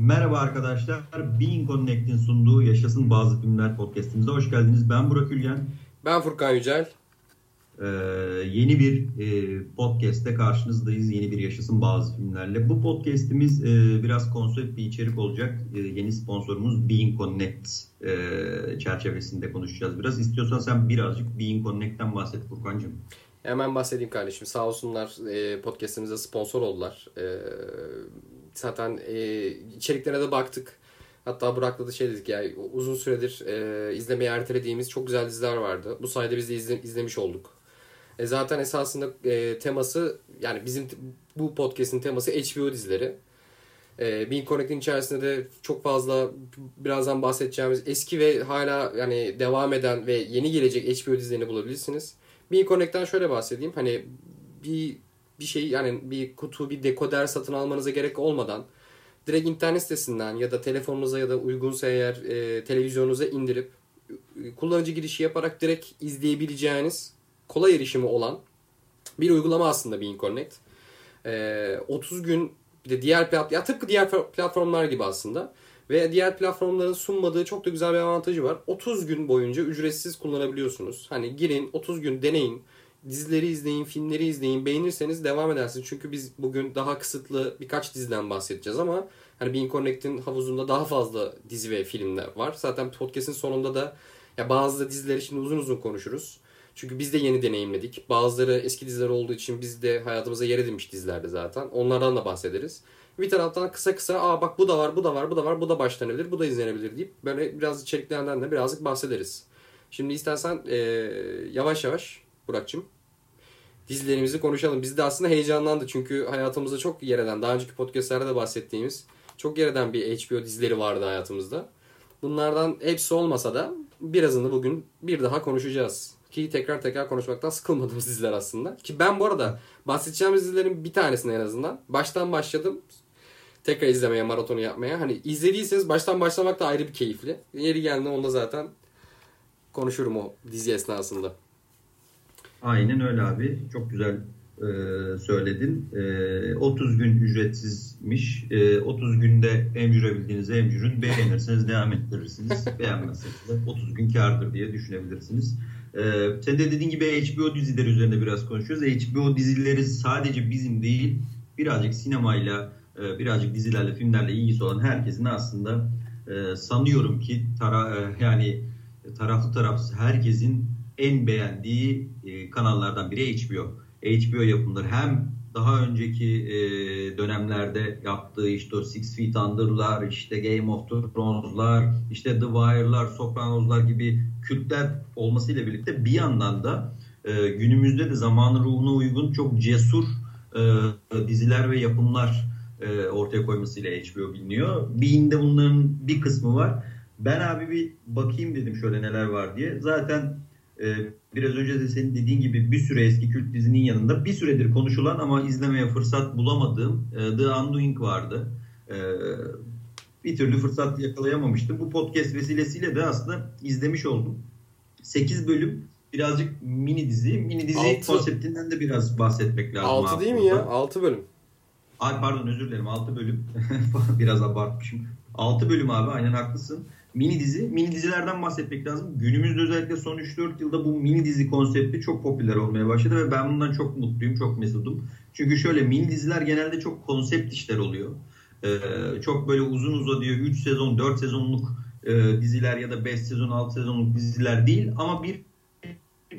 Merhaba arkadaşlar. Being Connect'in sunduğu Yaşasın Bazı Filmler podcastimize hoş geldiniz. Ben Burak Ülgen. Ben Furkan Yücel. Ee, yeni bir e, podcast'te karşınızdayız. Yeni bir Yaşasın Bazı Filmlerle. Bu podcast'imiz e, biraz konsept bir içerik olacak. E, yeni sponsorumuz Being Connect e, çerçevesinde konuşacağız biraz. İstiyorsan sen birazcık Being Connect'ten bahset Furkan'cığım. Hemen bahsedeyim kardeşim. Sağ olsunlar e, podcast'imize sponsor oldular. E, zaten e, içeriklere de baktık. Hatta Burak'la da şey dedik ya uzun süredir e, izlemeye ertelediğimiz çok güzel diziler vardı. Bu sayede biz de izle, izlemiş olduk. E, zaten esasında e, teması yani bizim bu podcast'in teması HBO dizileri. E, Bean Connect'in içerisinde de çok fazla birazdan bahsedeceğimiz eski ve hala yani devam eden ve yeni gelecek HBO dizilerini bulabilirsiniz. Bean Connect'ten şöyle bahsedeyim. Hani bir bir şey yani bir kutu bir dekoder satın almanıza gerek olmadan direkt internet sitesinden ya da telefonunuza ya da uygunsa eğer e, televizyonunuza indirip e, kullanıcı girişi yaparak direkt izleyebileceğiniz kolay erişimi olan bir uygulama aslında Bean Connect. E, 30 gün bir de diğer platform ya tıpkı diğer platformlar gibi aslında ve diğer platformların sunmadığı çok da güzel bir avantajı var. 30 gün boyunca ücretsiz kullanabiliyorsunuz. Hani girin 30 gün deneyin dizileri izleyin, filmleri izleyin. Beğenirseniz devam edersiniz. Çünkü biz bugün daha kısıtlı birkaç diziden bahsedeceğiz ama hani Bean Connect'in havuzunda daha fazla dizi ve filmler var. Zaten podcast'in sonunda da ya bazı dizileri şimdi uzun uzun konuşuruz. Çünkü biz de yeni deneyimledik. Bazıları eski diziler olduğu için biz de hayatımıza yer edinmiş dizilerde zaten. Onlardan da bahsederiz. Bir taraftan kısa kısa aa bak bu da var, bu da var, bu da var, bu da başlanabilir, bu da izlenebilir deyip böyle biraz içeriklerden de birazcık bahsederiz. Şimdi istersen ee, yavaş yavaş Burak'cığım dizilerimizi konuşalım. Biz de aslında heyecanlandı çünkü hayatımızda çok yer eden, daha önceki podcastlerde de bahsettiğimiz çok yer eden bir HBO dizileri vardı hayatımızda. Bunlardan hepsi olmasa da birazını bugün bir daha konuşacağız. Ki tekrar tekrar konuşmaktan sıkılmadığımız diziler aslında. Ki ben bu arada bahsedeceğimiz dizilerin bir tanesini en azından baştan başladım. Tekrar izlemeye, maratonu yapmaya. Hani izlediyseniz baştan başlamak da ayrı bir keyifli. Yeri geldiğinde onda zaten konuşurum o dizi esnasında. Aynen öyle abi. Çok güzel e, söyledin. E, 30 gün ücretsizmiş. E, 30 günde emcürebildiğinizi emcürün. Beğenirseniz devam ettirirsiniz. Beğenmezseniz de 30 gün kardır diye düşünebilirsiniz. E, sen de dediğin gibi HBO dizileri üzerinde biraz konuşuyoruz. HBO dizileri sadece bizim değil birazcık sinemayla e, birazcık dizilerle filmlerle ilgisi olan herkesin aslında e, sanıyorum ki tara, e, yani taraflı tarafsız herkesin en beğendiği e, kanallardan biri HBO. HBO yapımları hem daha önceki e, dönemlerde yaptığı işte o Six Feet Under'lar, işte Game of Thrones'lar, işte The Wire'lar, Sopranos'lar gibi kültler olmasıyla birlikte bir yandan da e, günümüzde de zamanın ruhuna uygun çok cesur diziler ve yapımlar e, ortaya koymasıyla HBO biliniyor. Bean'de bunların bir kısmı var. Ben abi bir bakayım dedim şöyle neler var diye. Zaten biraz önce de senin dediğin gibi bir süre eski kült dizinin yanında bir süredir konuşulan ama izlemeye fırsat bulamadığım e, The Undoing vardı. E, bir türlü fırsat yakalayamamıştım. Bu podcast vesilesiyle de aslında izlemiş oldum. 8 bölüm birazcık mini dizi. Mini dizi Altı. konseptinden de biraz bahsetmek lazım. 6 değil mi ya? 6 bölüm. Ay pardon özür dilerim 6 bölüm. biraz abartmışım. 6 bölüm abi aynen haklısın mini dizi. Mini dizilerden bahsetmek lazım. Günümüzde özellikle son 3-4 yılda bu mini dizi konsepti çok popüler olmaya başladı ve ben bundan çok mutluyum, çok mesudum. Çünkü şöyle mini diziler genelde çok konsept işler oluyor. Ee, çok böyle uzun uzadığı 3 sezon, 4 sezonluk e, diziler ya da 5 sezon, 6 sezonluk diziler değil ama bir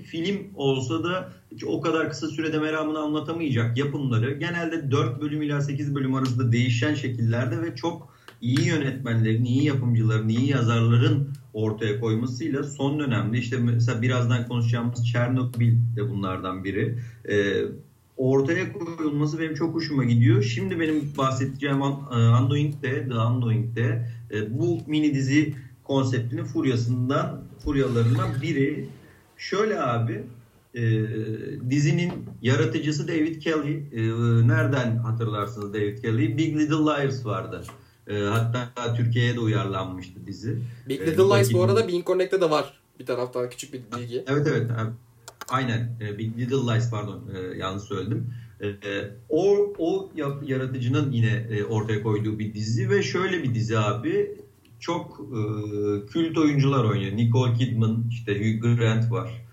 film olsa da o kadar kısa sürede meramını anlatamayacak yapımları genelde 4 bölüm ila 8 bölüm arasında değişen şekillerde ve çok iyi yönetmenlerin, iyi yapımcıların, iyi yazarların ortaya koymasıyla son dönemde işte mesela birazdan konuşacağımız Çernobil de bunlardan biri. Ee, ortaya koyulması benim çok hoşuma gidiyor. Şimdi benim bahsedeceğim Undoing'de, The Undoing'de e, bu mini dizi konseptinin furyasından, furyalarından biri. Şöyle abi, e, dizinin yaratıcısı David Kelly. E, nereden hatırlarsınız David Kelly'yi? Big Little Liars vardı. E, hatta Türkiye'ye de uyarlanmıştı dizi. Big ee, Little e, Lies bu arada Bean Connect'te de var. Bir taraftan küçük bir bilgi. Evet evet. Aynen. E, Big Little Lies pardon e, yanlış söyledim. O o yaratıcının yine e, ortaya koyduğu bir dizi ve şöyle bir dizi abi çok e, kült oyuncular oynuyor. Nicole Kidman, işte Hugh Grant var.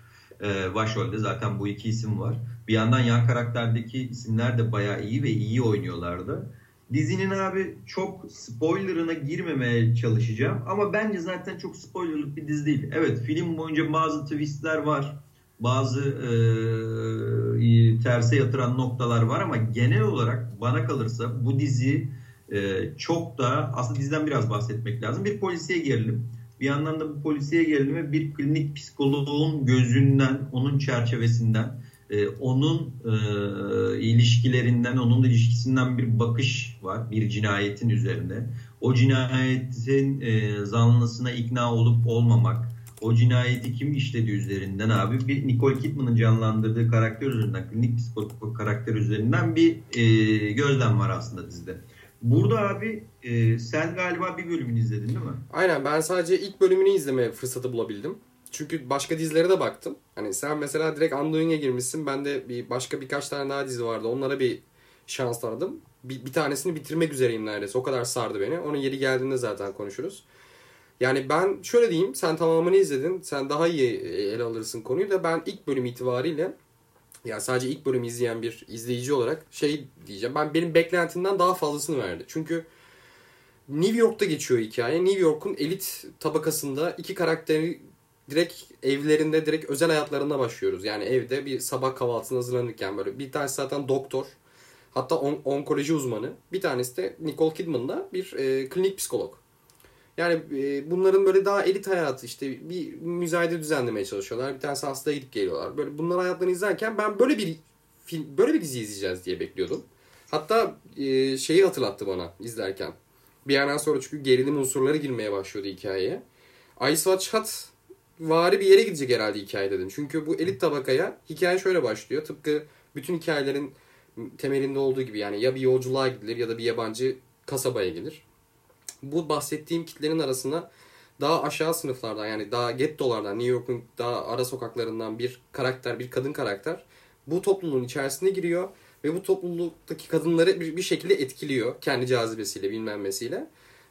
Başrolde zaten bu iki isim var. Bir yandan yan karakterdeki isimler de bayağı iyi ve iyi oynuyorlardı. Dizinin abi çok spoilerına girmemeye çalışacağım. Ama bence zaten çok spoilerlık bir dizi değil. Evet film boyunca bazı twistler var. Bazı e, terse yatıran noktalar var ama genel olarak bana kalırsa bu dizi e, çok da aslında diziden biraz bahsetmek lazım. Bir polisiye gerilim. Bir yandan da bu polisiye gerilimi bir klinik psikoloğun gözünden, onun çerçevesinden, e, onun e, ilişkilerinden, onun ilişkisinden bir bakış var bir cinayetin üzerinde. O cinayetin e, zanlısına ikna olup olmamak, o cinayeti kim işledi üzerinden abi bir Nicole Kidman'ın canlandırdığı karakter üzerinden, klinik psikolog karakter üzerinden bir e, gözlem var aslında dizide. Burada abi e, sen galiba bir bölümünü izledin değil mi? Aynen ben sadece ilk bölümünü izleme fırsatı bulabildim. Çünkü başka dizilere de baktım. Hani sen mesela direkt Undoing'e girmişsin. Ben de bir başka birkaç tane daha dizi vardı. Onlara bir şans aradım. Bir, bir tanesini bitirmek üzereyim neredeyse. O kadar sardı beni. Onun yeri geldiğinde zaten konuşuruz. Yani ben şöyle diyeyim. Sen tamamını izledin. Sen daha iyi ele alırsın konuyu da ben ilk bölüm itibariyle yani sadece ilk bölümü izleyen bir izleyici olarak şey diyeceğim. Ben benim beklentimden daha fazlasını verdi. Çünkü New York'ta geçiyor hikaye. New York'un elit tabakasında iki karakteri direkt evlerinde, direkt özel hayatlarında başlıyoruz. Yani evde bir sabah kahvaltısına hazırlanırken böyle bir tanesi zaten doktor. Hatta on, onkoloji uzmanı. Bir tanesi de Nicole Kidman'da bir e, klinik psikolog. Yani e, bunların böyle daha elit hayatı işte bir müzayede düzenlemeye çalışıyorlar. Bir tanesi hastaya gidip geliyorlar. Böyle bunların hayatlarını izlerken ben böyle bir film, böyle bir dizi izleyeceğiz diye bekliyordum. Hatta e, şeyi hatırlattı bana izlerken. Bir yerden sonra çünkü gerilim unsurları girmeye başlıyordu hikayeye. Ice Watch Hut vari bir yere gidecek herhalde hikaye dedim. Çünkü bu elit tabakaya hikaye şöyle başlıyor. Tıpkı bütün hikayelerin temelinde olduğu gibi yani ya bir yolculuğa gidilir ya da bir yabancı kasabaya gelir bu bahsettiğim kitlerin arasına daha aşağı sınıflardan yani daha gettolardan New York'un daha ara sokaklarından bir karakter, bir kadın karakter bu topluluğun içerisine giriyor ve bu topluluktaki kadınları bir, bir şekilde etkiliyor kendi cazibesiyle bilmem nesiyle.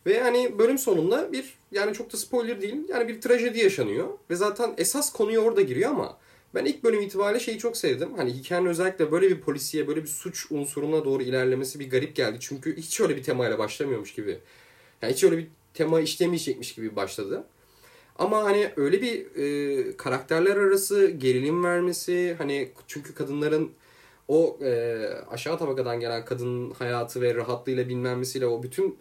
Ve yani bölüm sonunda bir yani çok da spoiler değil yani bir trajedi yaşanıyor ve zaten esas konuya orada giriyor ama ben ilk bölüm itibariyle şeyi çok sevdim. Hani hikayenin özellikle böyle bir polisiye, böyle bir suç unsuruna doğru ilerlemesi bir garip geldi. Çünkü hiç öyle bir temayla başlamıyormuş gibi yani hiç öyle bir tema işlemeyecekmiş gibi başladı. Ama hani öyle bir e, karakterler arası gerilim vermesi hani çünkü kadınların o e, aşağı tabakadan gelen kadın hayatı ve rahatlığıyla bilmemesiyle o bütün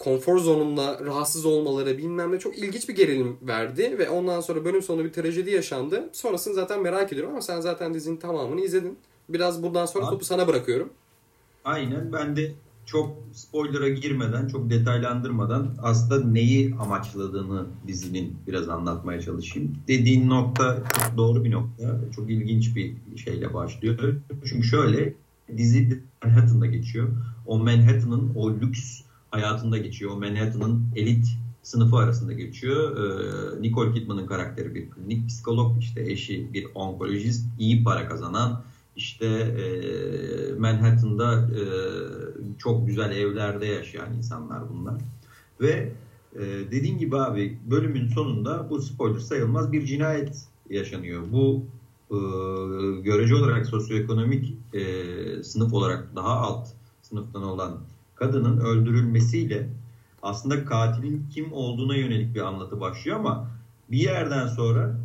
konfor zonunda rahatsız olmaları bilmem ne çok ilginç bir gerilim verdi ve ondan sonra bölüm sonu bir trajedi yaşandı. Sonrasını zaten merak ediyorum ama sen zaten dizinin tamamını izledin. Biraz buradan sonra topu sana bırakıyorum. Aynen ben de çok spoiler'a girmeden, çok detaylandırmadan aslında neyi amaçladığını dizinin biraz anlatmaya çalışayım. Dediğin nokta çok doğru bir nokta. Çok ilginç bir şeyle başlıyor. Çünkü şöyle dizi Manhattan'da geçiyor. O Manhattan'ın o lüks hayatında geçiyor. Manhattan'ın elit sınıfı arasında geçiyor. Ee, Nicole Kidman'ın karakteri bir klinik psikolog, işte eşi bir onkolojist, iyi para kazanan, işte e, Manhattan'da e, çok güzel evlerde yaşayan insanlar bunlar. Ve e, dediğin gibi abi bölümün sonunda bu spoiler sayılmaz bir cinayet yaşanıyor. Bu e, görece olarak sosyoekonomik e, sınıf olarak daha alt sınıftan olan kadının öldürülmesiyle aslında katilin kim olduğuna yönelik bir anlatı başlıyor ama bir yerden sonra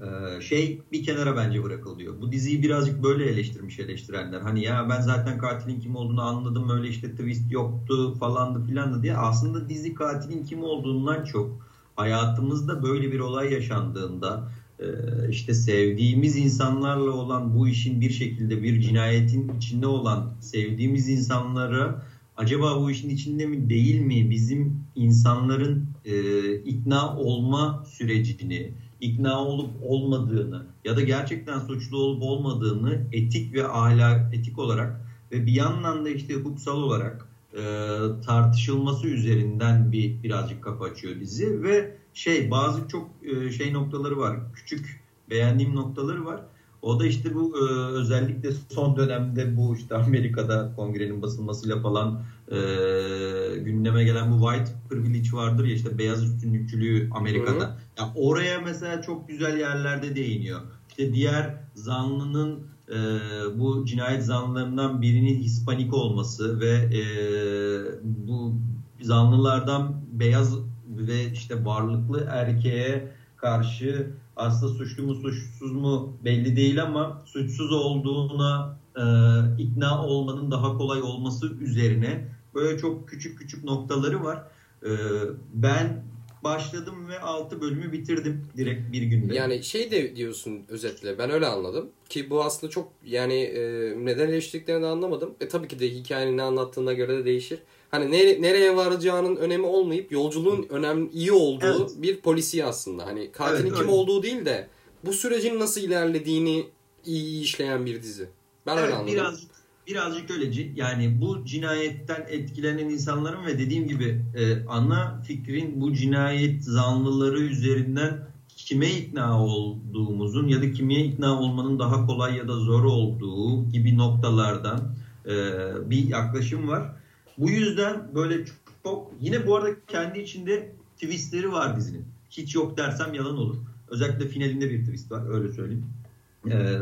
ee, şey bir kenara bence bırakılıyor. Bu diziyi birazcık böyle eleştirmiş eleştirenler. Hani ya ben zaten katilin kim olduğunu anladım öyle işte twist yoktu falandı filandı diye. Aslında dizi katilin kim olduğundan çok hayatımızda böyle bir olay yaşandığında e, işte sevdiğimiz insanlarla olan bu işin bir şekilde bir cinayetin içinde olan sevdiğimiz insanlara acaba bu işin içinde mi değil mi? Bizim insanların e, ikna olma sürecini ikna olup olmadığını ya da gerçekten suçlu olup olmadığını etik ve ahlak etik olarak ve bir yandan da işte hukuksal olarak e, tartışılması üzerinden bir birazcık kapı açıyor dizi ve şey bazı çok e, şey noktaları var küçük beğendiğim noktaları var O da işte bu e, özellikle son dönemde bu işte Amerika'da kongrenin basılmasıyla falan e, gündeme gelen bu white privilege vardır ya işte beyaz üstünlükçülüğü Amerika'da. Hı. Ya oraya mesela çok güzel yerlerde değiniyor. İşte diğer zanlının e, bu cinayet zanlılarından birinin Hispanik olması ve e, bu zanlılardan beyaz ve işte varlıklı erkeğe karşı aslında suçlu mu suçsuz mu belli değil ama suçsuz olduğuna e, ikna olmanın daha kolay olması üzerine böyle çok küçük küçük noktaları var. E, ben başladım ve 6 bölümü bitirdim direkt bir günde. Yani şey de diyorsun özetle ben öyle anladım ki bu aslında çok yani e, neden eleştirdiklerini de anlamadım. E tabii ki de hikayenin ne anlattığına göre de değişir. Hani nere, nereye varacağının önemi olmayıp yolculuğun önemli iyi olduğu evet. bir polisi aslında. Hani katilin evet, kim öyle. olduğu değil de bu sürecin nasıl ilerlediğini iyi işleyen bir dizi. Ben evet, öyle anladım. Birazcık birazcık öyle yani bu cinayetten etkilenen insanların ve dediğim gibi e, ana fikrin bu cinayet zanlıları üzerinden kime ikna olduğumuzun ya da kime ikna olmanın daha kolay ya da zor olduğu gibi noktalardan e, bir yaklaşım var. Bu yüzden böyle çok yine bu arada kendi içinde twistleri var dizinin. Hiç yok dersem yalan olur. Özellikle finalinde bir twist var öyle söyleyeyim. Ee,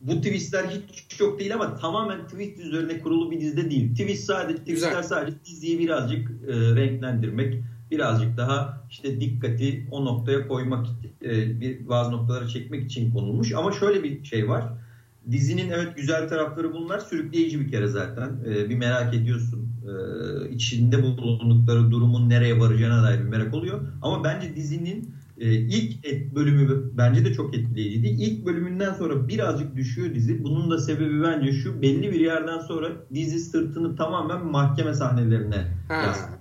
bu twistler hiç yok değil ama tamamen twist üzerine kurulu bir dizide değil. Twist sadece twistler Güzel. sadece diziyi birazcık e, renklendirmek, birazcık daha işte dikkati o noktaya koymak, e, bir bazı noktalara çekmek için konulmuş. Ama şöyle bir şey var. Dizinin evet güzel tarafları bunlar. Sürükleyici bir kere zaten. E, bir merak ediyorsun. E, içinde bulundukları durumun nereye varacağına dair bir merak oluyor. Ama bence dizinin e, ilk et bölümü bence de çok etkileyiciydi. İlk bölümünden sonra birazcık düşüyor dizi. Bunun da sebebi bence şu. Belli bir yerden sonra dizi sırtını tamamen mahkeme sahnelerine yaslıyor.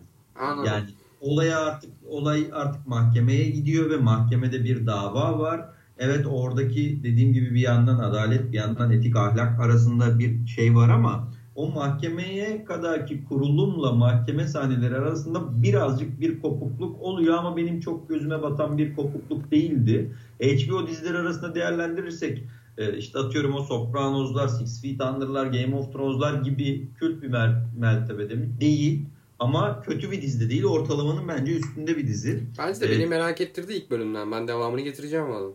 Yani olaya artık olay artık mahkemeye gidiyor ve mahkemede bir dava var. Evet oradaki dediğim gibi bir yandan adalet bir yandan etik ahlak arasında bir şey var ama o mahkemeye kadarki kurulumla mahkeme sahneleri arasında birazcık bir kopukluk oluyor ama benim çok gözüme batan bir kopukluk değildi. HBO dizileri arasında değerlendirirsek e, işte atıyorum o Sopranos'lar, Six Feet Under'lar, Game of Thrones'lar gibi kült bir mertebede mi? Değil. Ama kötü bir dizi de değil. Ortalamanın bence üstünde bir dizi. Bence de ee, beni merak ettirdi ilk bölümden. Ben devamını getireceğim valla.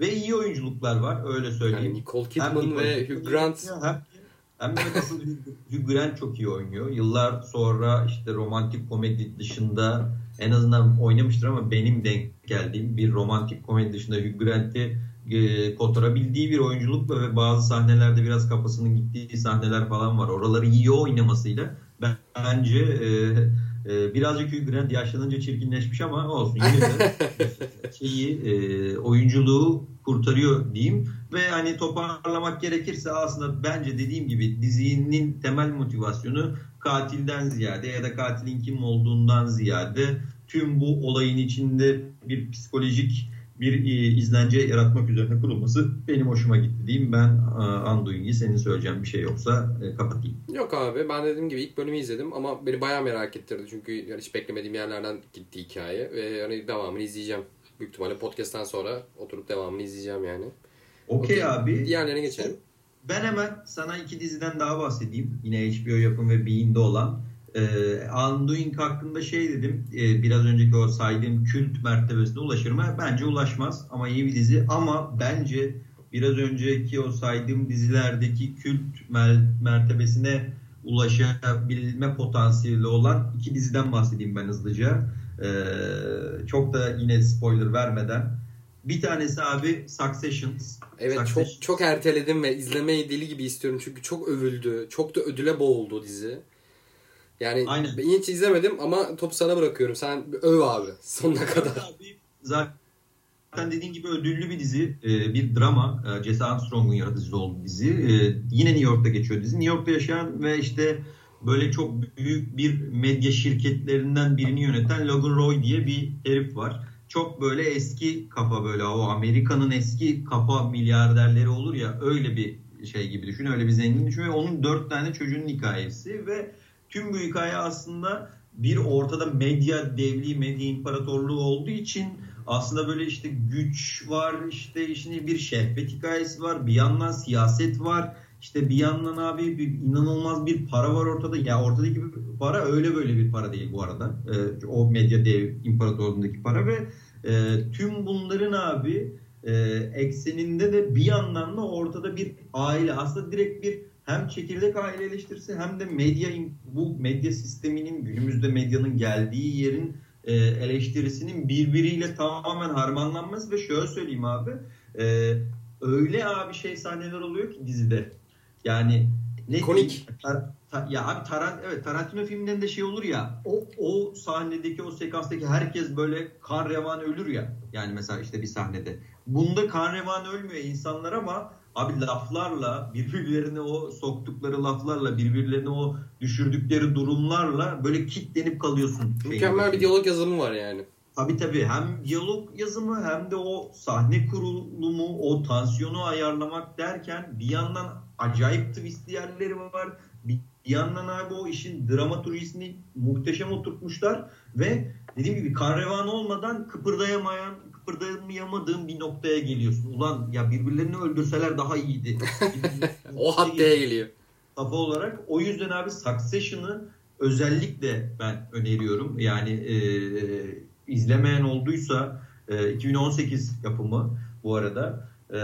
Ve iyi oyunculuklar var öyle söyleyeyim. Yani Nicole Kidman ve Hugh Grant. Hem hem de asıl Hugh Grant çok iyi oynuyor. Yıllar sonra işte romantik komedi dışında en azından oynamıştır ama benim denk geldiğim bir romantik komedi dışında Hugh Grant'i e, kotarabildiği bir oyunculukla ve bazı sahnelerde biraz kafasının gittiği sahneler falan var. Oraları iyi oynamasıyla bence e, e, birazcık Hugh Grant yaşlanınca çirkinleşmiş ama olsun. Yine de şeyi, e, oyunculuğu kurtarıyor diyeyim. Ve hani toparlamak gerekirse aslında bence dediğim gibi dizinin temel motivasyonu katilden ziyade ya da katilin kim olduğundan ziyade tüm bu olayın içinde bir psikolojik bir e, izlence yaratmak üzerine kurulması benim hoşuma gitti diyeyim. Ben e, Anduin'i senin söyleyeceğin bir şey yoksa e, kapatayım. Yok abi ben dediğim gibi ilk bölümü izledim ama beni bayağı merak ettirdi. Çünkü yani hiç beklemediğim yerlerden gitti hikaye ve hani devamını izleyeceğim. Büyük ihtimalle podcast'tan sonra oturup devamını izleyeceğim yani. Okey abi. Diğerlerine geçelim. Ben hemen sana iki diziden daha bahsedeyim. Yine HBO yapım ve Bean'de olan. Ee, Undoing hakkında şey dedim. E, biraz önceki o saydığım kült mertebesine ulaşır mı? Bence ulaşmaz ama iyi bir dizi. Ama bence biraz önceki o saydığım dizilerdeki kült mertebesine ulaşabilme potansiyeli olan iki diziden bahsedeyim ben hızlıca. Ee, çok da yine spoiler vermeden. Bir tanesi abi Succession. Evet Succession. çok çok erteledim ve izlemeyi deli gibi istiyorum çünkü çok övüldü. Çok da ödüle boğuldu dizi. Yani Aynen. ben hiç izlemedim ama topu sana bırakıyorum. Sen öv abi sonuna kadar. Abi, zaten dediğin gibi ödüllü bir dizi. E, bir drama. E, Jesse Armstrong'un yaratıcısı olduğu dizi. E, yine New York'ta geçiyor dizi. New York'ta yaşayan ve işte böyle çok büyük bir medya şirketlerinden birini yöneten Logan Roy diye bir herif var. Çok böyle eski kafa böyle o Amerika'nın eski kafa milyarderleri olur ya öyle bir şey gibi düşün. Öyle bir zengin düşün ve onun dört tane çocuğun hikayesi ve tüm bu hikaye aslında bir ortada medya devliği, medya imparatorluğu olduğu için aslında böyle işte güç var işte işte bir şehvet hikayesi var bir yandan siyaset var işte bir yandan abi bir, inanılmaz bir para var ortada. Ya ortadaki bir para öyle böyle bir para değil bu arada. Ee, o medya dev imparatorluğundaki para ve e, tüm bunların abi e, ekseninde de bir yandan da ortada bir aile aslında direkt bir hem çekirdek aile eleştirisi hem de medya bu medya sisteminin günümüzde medyanın geldiği yerin e, eleştirisinin birbiriyle tamamen harmanlanması ve şöyle söyleyeyim abi e, öyle abi şey sahneler oluyor ki dizide yani ne Konik. Tar, tar, ya abi Tarant, evet Tarantino filmlerinde şey olur ya o o sahnedeki o sekanstaki herkes böyle kan revan ölür ya. Yani mesela işte bir sahnede. Bunda kan revan ölmüyor insanlar ama abi laflarla birbirlerine o soktukları laflarla birbirlerine o düşürdükleri durumlarla böyle kitlenip kalıyorsun. Mükemmel bir diyalog yazımı var yani. Tabi tabi hem diyalog yazımı hem de o sahne kurulumu, o tansiyonu ayarlamak derken bir yandan acayip twistli yerleri var. Bir yandan abi o işin dramaturjisini muhteşem oturtmuşlar ve dediğim gibi kan olmadan kıpırdayamayan, kıpırdayamadığın bir noktaya geliyorsun. Ulan ya birbirlerini öldürseler daha iyiydi. o haddeye geliyor. Kafa olarak. O yüzden abi Succession'ı özellikle ben öneriyorum. Yani e, izlemeyen olduysa e, 2018 yapımı bu arada. E,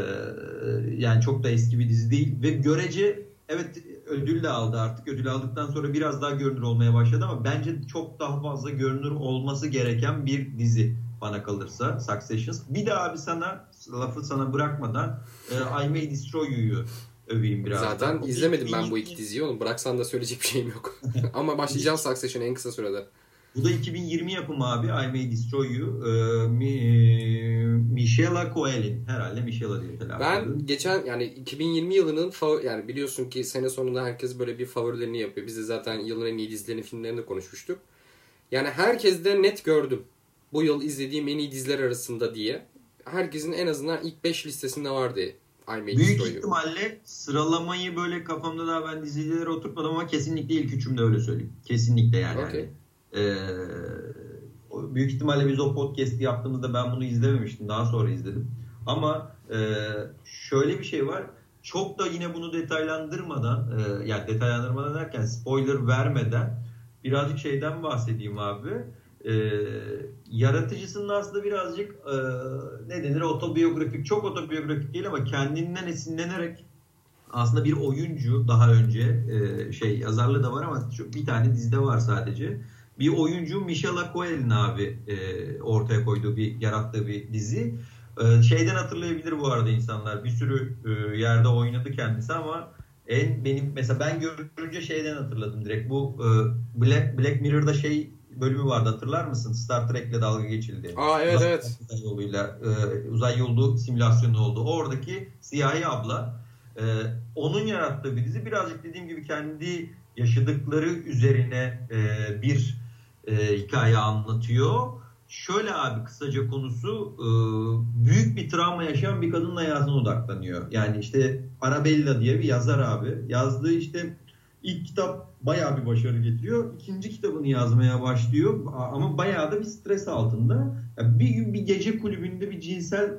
yani çok da eski bir dizi değil ve görece evet ödül de aldı artık. Ödül aldıktan sonra biraz daha görünür olmaya başladı ama bence çok daha fazla görünür olması gereken bir dizi bana kalırsa Succession. Bir de abi sana lafı sana bırakmadan e, I May Destroy You'yu öveyim biraz. Zaten izlemedim ben bu iki diziyi oğlum. Bıraksan da söyleyecek bir şeyim yok. ama başlayacağım Succession en kısa sürede. Bu da 2020 yapımı abi. I May Destroy You. Ee, Mi, e, Michela Coel'in. Herhalde Michela diye telaffuz Ben geçen yani 2020 yılının yani biliyorsun ki sene sonunda herkes böyle bir favorilerini yapıyor. Biz de zaten yılın en iyi dizilerini, filmlerini de konuşmuştuk. Yani herkes de net gördüm. Bu yıl izlediğim en iyi diziler arasında diye. Herkesin en azından ilk 5 listesinde vardı I May Büyük Destroy You. ihtimalle sıralamayı böyle kafamda daha ben dizileri oturtmadım ama kesinlikle ilk üçümde öyle söyleyeyim. Kesinlikle yani. Okay. Ee, büyük ihtimalle biz o podcast'i yaptığımızda ben bunu izlememiştim. Daha sonra izledim. Ama e, şöyle bir şey var. Çok da yine bunu detaylandırmadan, e, yani detaylandırmadan derken spoiler vermeden birazcık şeyden bahsedeyim abi. E, yaratıcısının aslında birazcık e, ne denir otobiyografik, çok otobiyografik değil ama kendinden esinlenerek aslında bir oyuncu daha önce e, şey yazarlığı da var ama bir tane dizide var sadece bir oyuncu Michelle Coel'in abi e, ortaya koyduğu bir yarattığı bir dizi. E, şeyden hatırlayabilir bu arada insanlar. Bir sürü e, yerde oynadı kendisi ama en benim mesela ben görünce şeyden hatırladım direkt. Bu e, Black Black Mirror'da şey bölümü vardı hatırlar mısın? Star Trek'le dalga geçildi. Aa evet uzay evet. Uzay yoluyla e, uzay yolu simülasyonu oldu. Oradaki siyahi abla e, onun yarattığı bir dizi birazcık dediğim gibi kendi yaşadıkları üzerine e, bir e, hikaye anlatıyor. Şöyle abi kısaca konusu e, büyük bir travma yaşayan bir kadının hayatına odaklanıyor. Yani işte Arabella diye bir yazar abi. Yazdığı işte ilk kitap bayağı bir başarı getiriyor. İkinci kitabını yazmaya başlıyor ama bayağı da bir stres altında. Yani bir gün bir gece kulübünde bir cinsel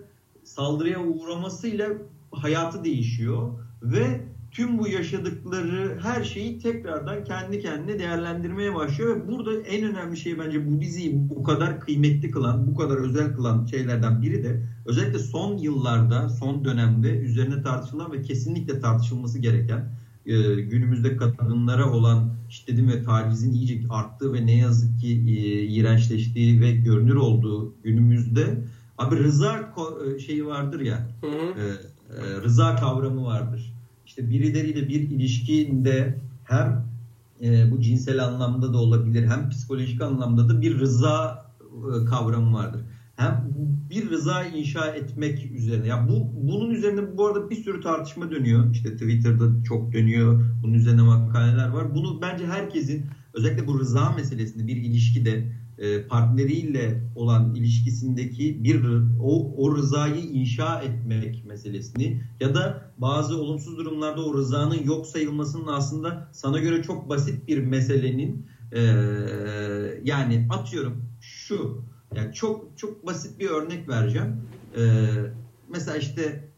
saldırıya uğramasıyla hayatı değişiyor ve tüm bu yaşadıkları her şeyi tekrardan kendi kendine değerlendirmeye başlıyor ve burada en önemli şey bence bu diziyi bu kadar kıymetli kılan, bu kadar özel kılan şeylerden biri de özellikle son yıllarda, son dönemde üzerine tartışılan ve kesinlikle tartışılması gereken e, günümüzde kadınlara olan şiddetin ve tacizin iyice arttığı ve ne yazık ki e, iğrençleştiği ve görünür olduğu günümüzde abi rıza e, şeyi vardır ya hı hı. rıza kavramı vardır işte birileriyle bir ilişkinde hem e, bu cinsel anlamda da olabilir hem psikolojik anlamda da bir rıza e, kavramı vardır. Hem bir rıza inşa etmek üzerine. Ya bu bunun üzerine bu arada bir sürü tartışma dönüyor. İşte Twitter'da çok dönüyor. Bunun üzerine makaleler var. Bunu bence herkesin özellikle bu rıza meselesinde bir ilişkide partneriyle olan ilişkisindeki bir o, o rızayı inşa etmek meselesini ya da bazı olumsuz durumlarda o rızanın yok sayılmasının aslında sana göre çok basit bir meselenin e, yani atıyorum şu Yani çok çok basit bir örnek vereceğim. Ee, mesela işte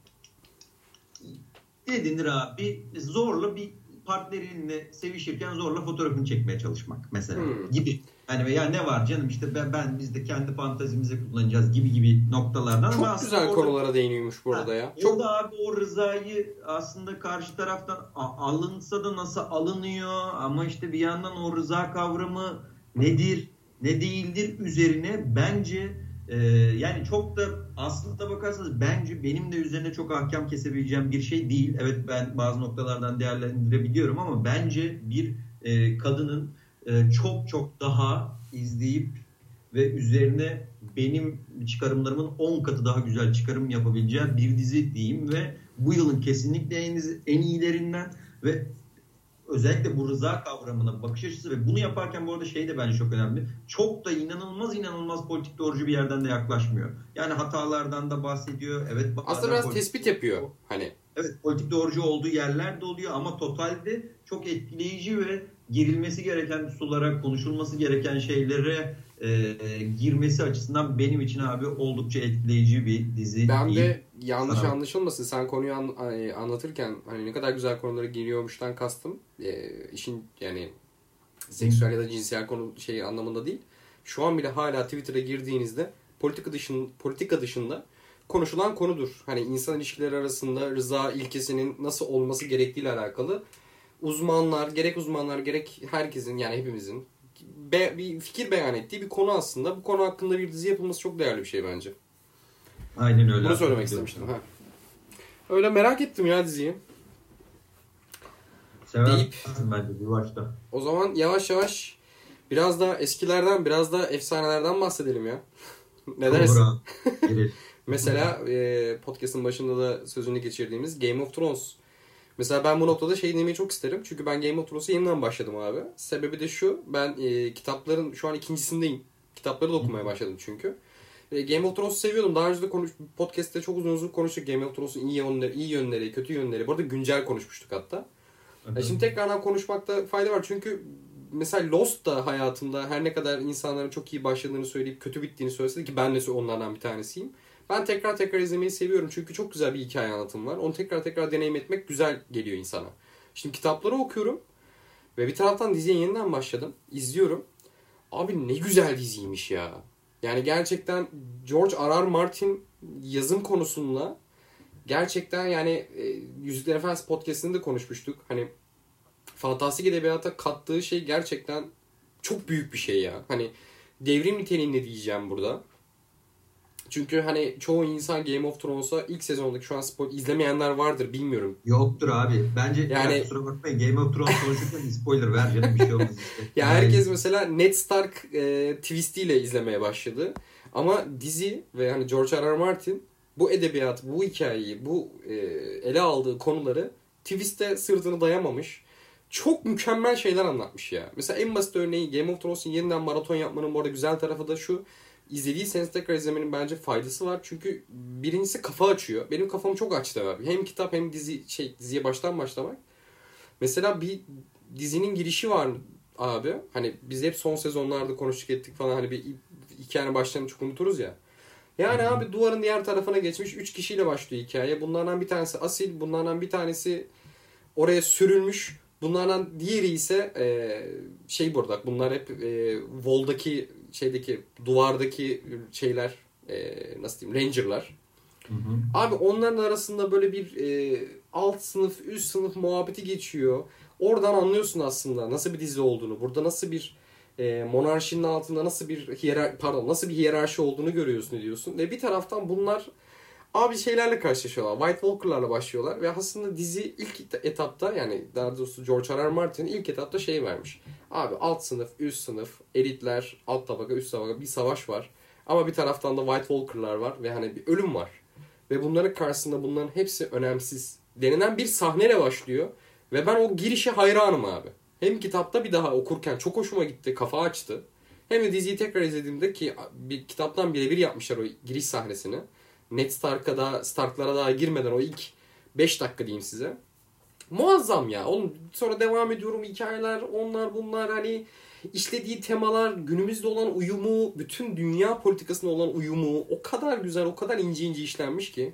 Edinir abi zorla bir partnerinle sevişirken zorla fotoğrafını çekmeye çalışmak mesela hmm. gibi. Yani veya ne var canım işte ben, ben biz de kendi fantazimizi kullanacağız gibi gibi noktalardan. Çok Ama güzel orada, konulara değiniyormuş burada ha, ya. Çok... da abi o rızayı aslında karşı taraftan alınsa da nasıl alınıyor ama işte bir yandan o rıza kavramı nedir ne değildir üzerine bence ee, yani çok da aslında bakarsanız bence benim de üzerine çok ahkam kesebileceğim bir şey değil. Evet ben bazı noktalardan değerlendirebiliyorum ama bence bir e, kadının e, çok çok daha izleyip ve üzerine benim çıkarımlarımın 10 katı daha güzel çıkarım yapabileceği bir dizi diyeyim ve bu yılın kesinlikle en, en iyilerinden ve özellikle bu rıza kavramına bakış açısı ve bunu yaparken bu arada şey de bence çok önemli. Çok da inanılmaz inanılmaz politik doğrucu bir yerden de yaklaşmıyor. Yani hatalardan da bahsediyor. Evet. Aslında biraz politik... tespit yapıyor. Hani Evet politik doğrucu olduğu yerler de oluyor ama totalde çok etkileyici ve girilmesi gereken sulara, konuşulması gereken şeylere e, girmesi açısından benim için abi oldukça etkileyici bir dizi. Ben de yanlış Sana... anlaşılmasın. Sen konuyu an, anlatırken hani ne kadar güzel konulara giriyormuştan kastım. E, işin yani seksüel ya da cinsel konu şey anlamında değil. Şu an bile hala Twitter'a girdiğinizde politika dışında politika dışında konuşulan konudur. Hani insan ilişkileri arasında rıza ilkesinin nasıl olması gerektiğiyle alakalı uzmanlar, gerek uzmanlar gerek herkesin yani hepimizin be, bir fikir beyan ettiği bir konu aslında. Bu konu hakkında bir dizi yapılması çok değerli bir şey bence. Aynen öyle. Bunu söylemek istemiştim. Ha. Öyle merak ettim ya diziyi. Deyip, bence bir başta. O zaman yavaş yavaş biraz da eskilerden biraz da efsanelerden bahsedelim ya. ne dersin? Mesela e, podcast'ın başında da sözünü geçirdiğimiz Game of Thrones Mesela ben bu noktada şey demeyi çok isterim. Çünkü ben Game of Thrones'a yeniden başladım abi. Sebebi de şu. Ben e, kitapların şu an ikincisindeyim. Kitapları da okumaya başladım çünkü. E, Game of Thrones'u seviyordum. Daha önce de konuş, podcast'te çok uzun uzun konuştuk Game of Thrones'un iyi yönleri, iyi yönleri, kötü yönleri. Bu arada güncel konuşmuştuk hatta. E, şimdi tekrardan konuşmakta fayda var. Çünkü mesela Lost da hayatımda her ne kadar insanların çok iyi başladığını söyleyip kötü bittiğini söylese ki ben de onlardan bir tanesiyim. Ben tekrar tekrar izlemeyi seviyorum çünkü çok güzel bir hikaye anlatım var. Onu tekrar tekrar deneyim etmek güzel geliyor insana. Şimdi kitapları okuyorum ve bir taraftan diziye yeniden başladım. İzliyorum. Abi ne güzel diziymiş ya. Yani gerçekten George R. R. Martin yazım konusunda gerçekten yani e, Yüzükler Efendisi podcastinde de konuşmuştuk. Hani fantastik edebiyata kattığı şey gerçekten çok büyük bir şey ya. Hani devrim niteliğinde diyeceğim burada. Çünkü hani çoğu insan Game of Thrones'a ilk sezondaki şu an spoil izlemeyenler vardır bilmiyorum. Yoktur abi. Bence yani ya kusura bakmayın Game of Thrones konuşurken spoiler ver canım bir şey olmaz işte. ya herkes mesela Ned Stark e, twistiyle izlemeye başladı. Ama dizi ve hani George R. R. Martin bu edebiyat, bu hikayeyi, bu e, ele aldığı konuları twist'e sırtını dayamamış. Çok mükemmel şeyler anlatmış ya. Mesela en basit örneği Game of Thrones'un yeniden maraton yapmanın bu arada güzel tarafı da şu izlediyseniz tekrar izlemenin bence faydası var. Çünkü birincisi kafa açıyor. Benim kafamı çok açtı abi. Hem kitap hem dizi şey diziye baştan başlamak. Mesela bir dizinin girişi var abi. Hani biz hep son sezonlarda konuştuk ettik falan hani bir hikayenin başlarını çok unuturuz ya. Yani hmm. abi duvarın diğer tarafına geçmiş 3 kişiyle başlıyor hikaye. Bunlardan bir tanesi asil, bunlardan bir tanesi oraya sürülmüş. Bunlardan diğeri ise e, şey burada. Bunlar hep e, Vol'daki şeydeki duvardaki şeyler e, nasıl diyeyim rangerlar. Hı hı. Abi onların arasında böyle bir e, alt sınıf üst sınıf muhabbeti geçiyor. Oradan anlıyorsun aslında nasıl bir dizi olduğunu. Burada nasıl bir e, monarşinin altında nasıl bir hiyerarşi pardon nasıl bir hiyerarşi olduğunu görüyorsun diyorsun. Ve bir taraftan bunlar abi şeylerle karşılaşıyorlar. White Walker'larla başlıyorlar ve aslında dizi ilk etapta yani daha doğrusu George R. R. Martin ilk etapta şey vermiş. Abi alt sınıf, üst sınıf, elitler, alt tabaka, üst tabaka bir savaş var. Ama bir taraftan da White Walker'lar var ve hani bir ölüm var. Ve bunların karşısında bunların hepsi önemsiz denilen bir sahneyle başlıyor. Ve ben o girişe hayranım abi. Hem kitapta bir daha okurken çok hoşuma gitti, kafa açtı. Hem de diziyi tekrar izlediğimde ki bir kitaptan birebir yapmışlar o giriş sahnesini. Ned Stark'a da Stark'lara daha girmeden o ilk 5 dakika diyeyim size. Muazzam ya. Onun sonra devam ediyorum hikayeler onlar bunlar hani işlediği temalar, günümüzde olan uyumu, bütün dünya politikasına olan uyumu o kadar güzel, o kadar ince ince işlenmiş ki.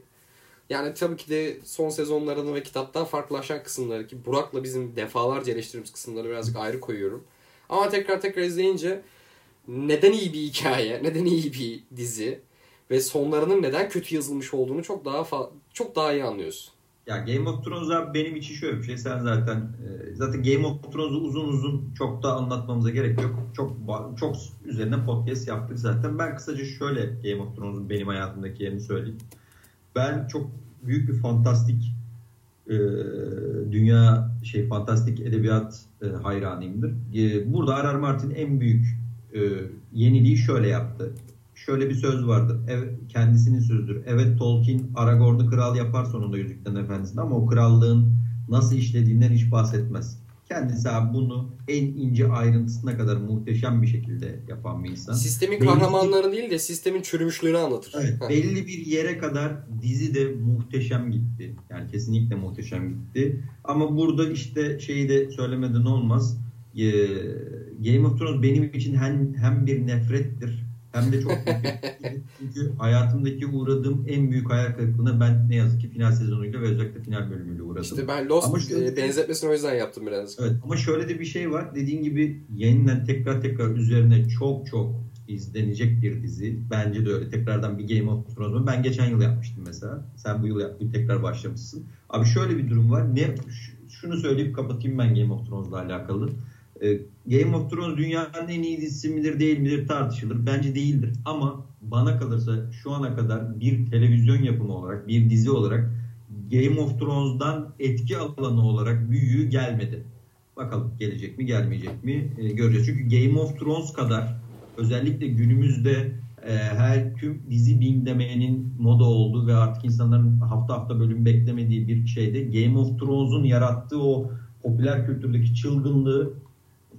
Yani tabii ki de son sezonlarını ve kitaptan farklılaşan kısımları ki Burak'la bizim defalarca eleştirdiğimiz kısımları birazcık ayrı koyuyorum. Ama tekrar tekrar izleyince neden iyi bir hikaye, neden iyi bir dizi ve sonlarının neden kötü yazılmış olduğunu çok daha çok daha iyi anlıyorsun. Ya Game of Thrones benim için şöyle bir şey. Sen zaten e, zaten Game of Thrones'u uzun uzun çok da anlatmamıza gerek yok. Çok çok üzerine podcast yaptık zaten. Ben kısaca şöyle Game of Thrones'un benim hayatımdaki yerini söyleyeyim. Ben çok büyük bir fantastik e, dünya şey fantastik edebiyat e, hayranıyımdır. E, burada R.R. Martin en büyük e, yeniliği şöyle yaptı şöyle bir söz vardır. Evet, kendisinin sözüdür. Evet Tolkien Aragorn'u kral yapar sonunda Yüzüklerin Efendisi'nde ama o krallığın nasıl işlediğinden hiç bahsetmez. Kendisi abi bunu en ince ayrıntısına kadar muhteşem bir şekilde yapan bir insan. Sistemin belli kahramanlarını değil de sistemin çürümüşlüğünü anlatır. Evet, belli bir yere kadar dizi de muhteşem gitti. Yani kesinlikle muhteşem gitti. Ama burada işte şeyi de söylemeden olmaz. Ee, Game of Thrones benim için hem, hem bir nefrettir hem de çok Çünkü hayatımdaki uğradığım en büyük hayal kırıklığına ben ne yazık ki final sezonuyla ve özellikle final bölümüyle uğradım. İşte ben Lost ama şöyle, e, benzetmesini o yüzden yaptım biraz. Evet ama şöyle de bir şey var. Dediğin gibi yeniden tekrar tekrar üzerine çok çok izlenecek bir dizi. Bence de öyle. Tekrardan bir Game of Thrones'u ben geçen yıl yapmıştım mesela. Sen bu yıl yaptın tekrar başlamışsın. Abi şöyle bir durum var. Ne şunu söyleyip kapatayım ben Game of Thrones'la alakalı. E, Game of Thrones dünyanın en iyi dizisi midir değil midir tartışılır. Bence değildir. Ama bana kalırsa şu ana kadar bir televizyon yapımı olarak, bir dizi olarak Game of Thrones'dan etki alanı olarak büyüğü gelmedi. Bakalım gelecek mi gelmeyecek mi e, göreceğiz. Çünkü Game of Thrones kadar özellikle günümüzde e, her tüm dizi binglemenin moda olduğu ve artık insanların hafta hafta bölüm beklemediği bir şeyde Game of Thrones'un yarattığı o popüler kültürdeki çılgınlığı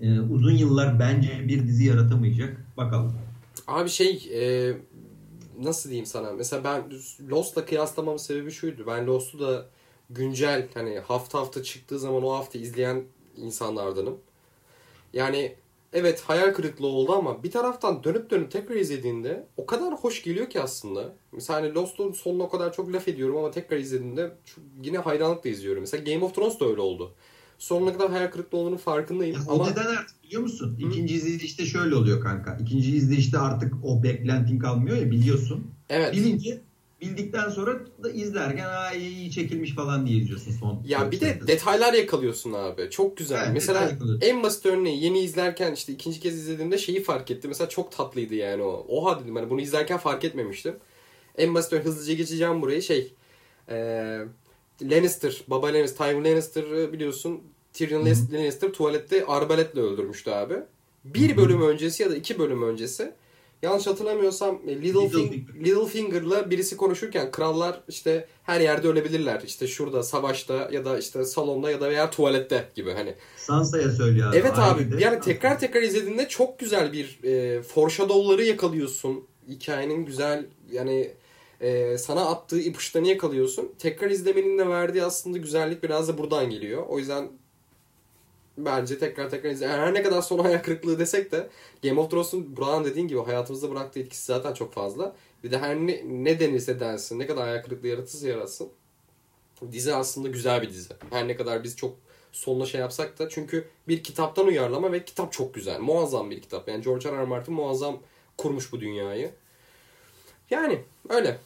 e, uzun yıllar bence bir dizi yaratamayacak. Bakalım. Abi şey e, nasıl diyeyim sana? Mesela ben Lost'la kıyaslamamın sebebi şuydu. Ben Lost'u da güncel hani hafta hafta çıktığı zaman o hafta izleyen insanlardanım. Yani evet hayal kırıklığı oldu ama bir taraftan dönüp dönüp tekrar izlediğinde o kadar hoş geliyor ki aslında. Mesela hani Lost'un sonuna kadar çok laf ediyorum ama tekrar izlediğimde yine hayranlıkla izliyorum. Mesela Game of Thrones da öyle oldu sonuna kadar hayal kırıklığı olduğunu farkındayım. Ya, ama... O neden artık biliyor musun? Hı? İkinci izleyişte şöyle oluyor kanka. İkinci izleyişte artık o beklentin kalmıyor ya biliyorsun. Evet. Bilince bildikten sonra da izlerken Aa, iyi çekilmiş falan diye izliyorsun son. Ya bir de detaylar yakalıyorsun abi. Çok güzel. Evet, Mesela en basit örneği yeni izlerken işte ikinci kez izlediğimde şeyi fark ettim. Mesela çok tatlıydı yani o. Oha dedim hani bunu izlerken fark etmemiştim. En basit örneği hızlıca geçeceğim burayı şey. Eee Lannister, baba Lannister, Tywin Lannister biliyorsun Tyrion. Lannister tuvalette arbaletle öldürmüştü abi. Bir bölüm öncesi ya da iki bölüm öncesi yanlış hatırlamıyorsam e, Little, Little, Little Finger'la birisi konuşurken krallar işte her yerde ölebilirler. İşte şurada savaşta ya da işte salonda ya da veya tuvalette gibi hani. Sansa'ya söylüyor. Abi. Evet abi de. yani tekrar tekrar izlediğinde çok güzel bir e, foreshadow'ları yakalıyorsun. Hikayenin güzel yani e, sana attığı ipuçlarını yakalıyorsun. Tekrar izlemenin de verdiği aslında güzellik biraz da buradan geliyor. O yüzden bence tekrar tekrar izle. Her ne kadar son hayal kırıklığı desek de Game of Thrones'un Burak'ın dediğin gibi hayatımızda bıraktığı etkisi zaten çok fazla. Bir de her ne, ne denirse densin, ne kadar hayal kırıklığı yaratırsa yaratsın. Dizi aslında güzel bir dizi. Her ne kadar biz çok sonuna şey yapsak da çünkü bir kitaptan uyarlama ve kitap çok güzel. Muazzam bir kitap. Yani George R. R. Martin muazzam kurmuş bu dünyayı. Yani öyle.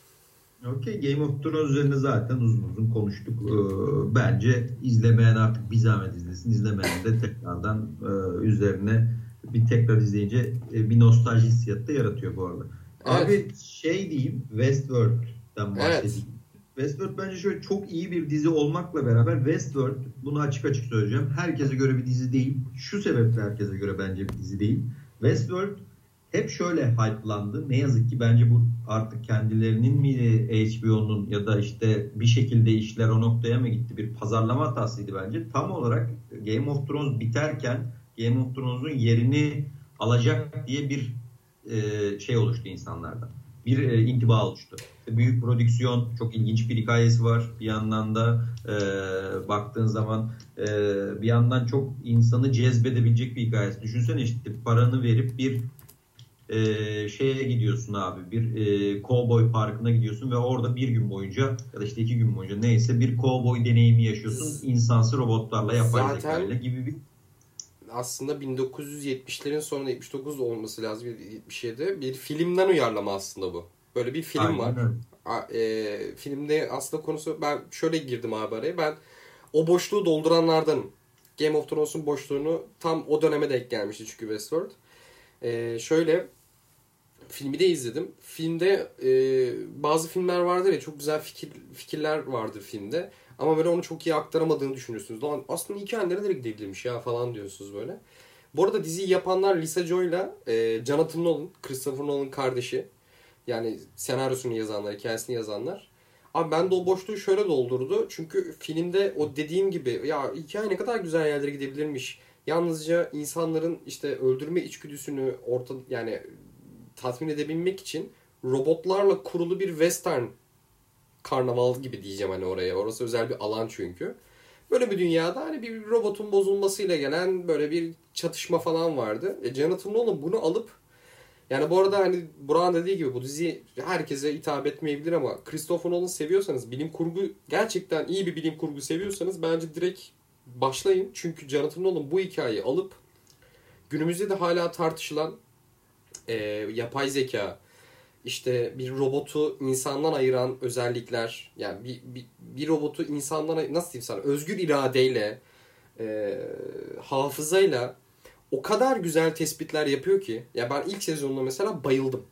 Okey Game of Thrones üzerine zaten uzun uzun konuştuk. Ee, bence izlemeyen artık bir zahmet izlesin. İzlemeyen de tekrardan e, üzerine bir tekrar izleyince e, bir nostalji hissiyatı da yaratıyor bu arada. Evet. Abi şey diyeyim Westworld'dan bahsedeyim. Evet. Westworld bence şöyle çok iyi bir dizi olmakla beraber Westworld bunu açık açık söyleyeceğim. Herkese göre bir dizi değil. Şu sebeple herkese göre bence bir dizi değil. Westworld hep şöyle hype'landı. Ne yazık ki bence bu artık kendilerinin mi HBO'nun ya da işte bir şekilde işler o noktaya mı gitti? Bir pazarlama hatasıydı bence. Tam olarak Game of Thrones biterken Game of Thrones'un yerini alacak diye bir e, şey oluştu insanlarda. bir e, intiba oluştu. Büyük prodüksiyon, çok ilginç bir hikayesi var. Bir yandan da e, baktığın zaman e, bir yandan çok insanı cezbedebilecek bir hikayesi. Düşünsene işte paranı verip bir e, şeye gidiyorsun abi bir e, cowboy parkına gidiyorsun ve orada bir gün boyunca ya da işte iki gün boyunca neyse bir cowboy deneyimi yaşıyorsun insansı robotlarla yapay zekayla gibi bir aslında 1970'lerin sonunda 79 olması lazım 77 bir filmden uyarlama aslında bu. Böyle bir film Aynen. var. A, e, filmde aslında konusu ben şöyle girdim abi araya. Ben o boşluğu dolduranlardan Game of Thrones'un boşluğunu tam o döneme denk gelmişti çünkü Westworld. E, şöyle filmi de izledim. Filmde e, bazı filmler vardır ya çok güzel fikir fikirler vardır filmde. Ama böyle onu çok iyi aktaramadığını düşünüyorsunuz. Lan aslında hikaye nerelere gidebilirmiş ya falan diyorsunuz böyle. Bu arada diziyi yapanlar Lisa Joy'la e, Jonathan Nolan, Christopher Nolan kardeşi. Yani senaryosunu yazanlar, hikayesini yazanlar. Abi ben de o boşluğu şöyle doldurdu. Çünkü filmde o dediğim gibi ya hikaye ne kadar güzel yerlere gidebilirmiş. Yalnızca insanların işte öldürme içgüdüsünü orta yani tatmin edebilmek için robotlarla kurulu bir western karnaval gibi diyeceğim hani oraya. Orası özel bir alan çünkü. Böyle bir dünyada hani bir robotun bozulmasıyla gelen böyle bir çatışma falan vardı. E Jonathan Nolan bunu alıp yani bu arada hani Burak'ın dediği gibi bu dizi herkese hitap etmeyebilir ama Christopher Nolan seviyorsanız bilim kurgu gerçekten iyi bir bilim kurgu seviyorsanız bence direkt başlayın. Çünkü Jonathan Nolan bu hikayeyi alıp günümüzde de hala tartışılan e, yapay zeka, işte bir robotu insandan ayıran özellikler yani bir, bir, bir robotu insandan nasıl diyeyim sana özgür iradeyle e, hafızayla o kadar güzel tespitler yapıyor ki ya ben ilk sezonunda mesela bayıldım.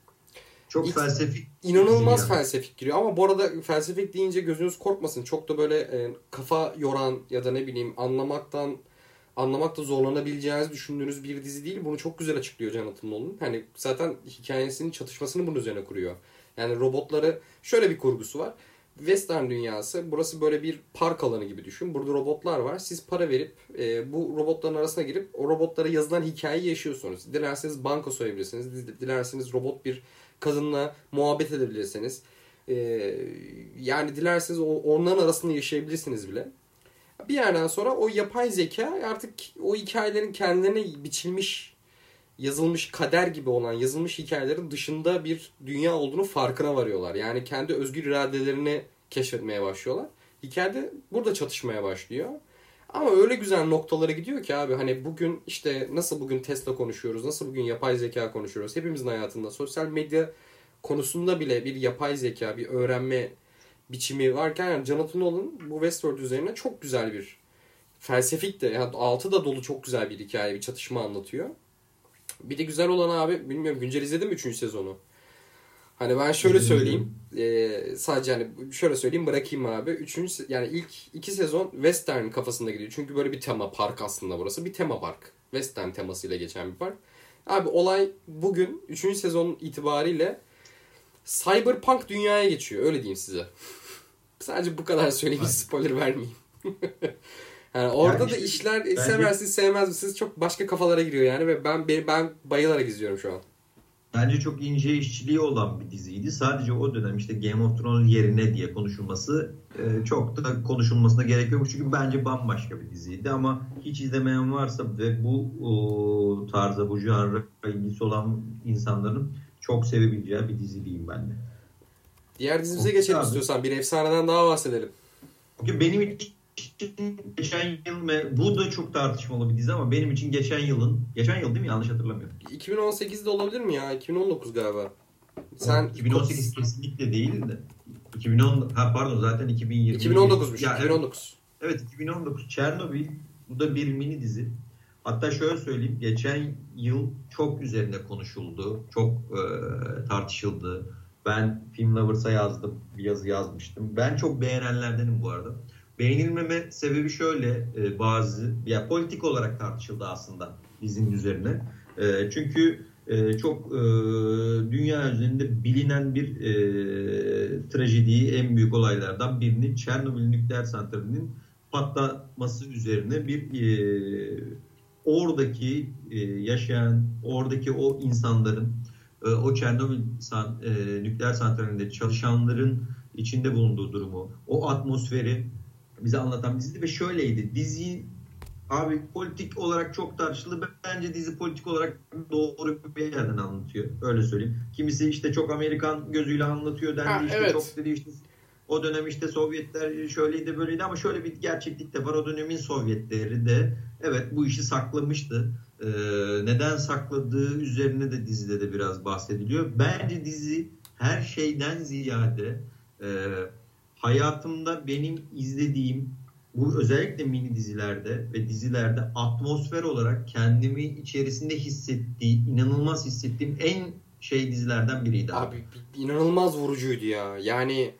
Çok ilk, felsefik. İnanılmaz yani. felsefik giriyor ama bu arada felsefik deyince gözünüz korkmasın. Çok da böyle e, kafa yoran ya da ne bileyim anlamaktan anlamakta zorlanabileceğinizi düşündüğünüz bir dizi değil. Bunu çok güzel açıklıyor Jonathan Nolan. Hani zaten hikayesinin çatışmasını bunun üzerine kuruyor. Yani robotları şöyle bir kurgusu var. Western dünyası burası böyle bir park alanı gibi düşün. Burada robotlar var. Siz para verip e, bu robotların arasına girip o robotlara yazılan hikayeyi yaşıyorsunuz. Dilerseniz banka soyabilirsiniz. Dilerseniz robot bir kadınla muhabbet edebilirsiniz. E, yani dilerseniz onların arasında yaşayabilirsiniz bile bir yerden sonra o yapay zeka artık o hikayelerin kendilerine biçilmiş, yazılmış kader gibi olan yazılmış hikayelerin dışında bir dünya olduğunu farkına varıyorlar. Yani kendi özgür iradelerini keşfetmeye başlıyorlar. Hikayede burada çatışmaya başlıyor. Ama öyle güzel noktalara gidiyor ki abi hani bugün işte nasıl bugün Tesla konuşuyoruz, nasıl bugün yapay zeka konuşuyoruz. Hepimizin hayatında sosyal medya konusunda bile bir yapay zeka, bir öğrenme biçimi varken yani Jonathan Nolan bu Westworld üzerine çok güzel bir felsefik de yani altı da dolu çok güzel bir hikaye, bir çatışma anlatıyor. Bir de güzel olan abi bilmiyorum güncel izledin mi 3. sezonu? Hani ben şöyle söyleyeyim. E, sadece hani şöyle söyleyeyim bırakayım abi. Üçüncü yani ilk iki sezon western kafasında gidiyor. Çünkü böyle bir tema park aslında burası. Bir tema park. Western temasıyla geçen bir park. Abi olay bugün üçüncü sezon itibariyle cyberpunk dünyaya geçiyor. Öyle diyeyim size. Sadece bu kadar söyleyeyim. Hiç spoiler vermeyeyim. yani orada yani da işte, işler bence... seversiniz sevmez misiniz çok başka kafalara giriyor yani ve ben ben bayılarak izliyorum şu an. Bence çok ince işçiliği olan bir diziydi. Sadece o dönem işte Game of Thrones yerine diye konuşulması e, çok da konuşulmasına gerek yok. Çünkü bence bambaşka bir diziydi ama hiç izlemeyen varsa ve bu o, tarza, bu janra ilgisi olan insanların çok sevebileceği bir dizi diyeyim ben de. Diğer dizimize geçelim abi. istiyorsan. Bir efsaneden daha bahsedelim. Bugün benim için geçen yıl ve bu da çok tartışmalı bir dizi ama benim için geçen yılın geçen yıl değil mi yanlış hatırlamıyorum. 2018'de olabilir mi ya? 2019 galiba. Sen 2018 kesinlikle değil de 2010 ha pardon zaten 2020 2019'muş. Ya, 2019. Evet, evet 2019 Çernobil bu da bir mini dizi. Hatta şöyle söyleyeyim. Geçen yıl çok üzerinde konuşuldu. Çok e, tartışıldı. Ben Film Lovers'a yazdım. Bir yazı yazmıştım. Ben çok beğenenlerdenim bu arada. Beğenilmeme sebebi şöyle e, bazı ya politik olarak tartışıldı aslında dizinin üzerine. E, çünkü e, çok e, dünya üzerinde bilinen bir e, trajediyi en büyük olaylardan birini Çernobil nükleer santralinin patlaması üzerine bir e, oradaki e, yaşayan, oradaki o insanların e, o Çernobil san, e, nükleer santralinde çalışanların içinde bulunduğu durumu, o atmosferi bize anlatan diziydi ve şöyleydi. Dizi abi politik olarak çok tartışılı. Bence dizi politik olarak doğru bir yerden anlatıyor. Öyle söyleyeyim. Kimisi işte çok Amerikan gözüyle anlatıyor dendi. Ha, işte evet. çok dedi işte o dönem işte Sovyetler şöyleydi böyleydi ama şöyle bir gerçeklik de var. O dönemin Sovyetleri de evet bu işi saklamıştı. Ee, neden sakladığı üzerine de dizide de biraz bahsediliyor. Bence dizi her şeyden ziyade e, hayatımda benim izlediğim bu özellikle mini dizilerde ve dizilerde atmosfer olarak kendimi içerisinde hissettiği, inanılmaz hissettiğim en şey dizilerden biriydi. Abi bi- inanılmaz vurucuydu ya. Yani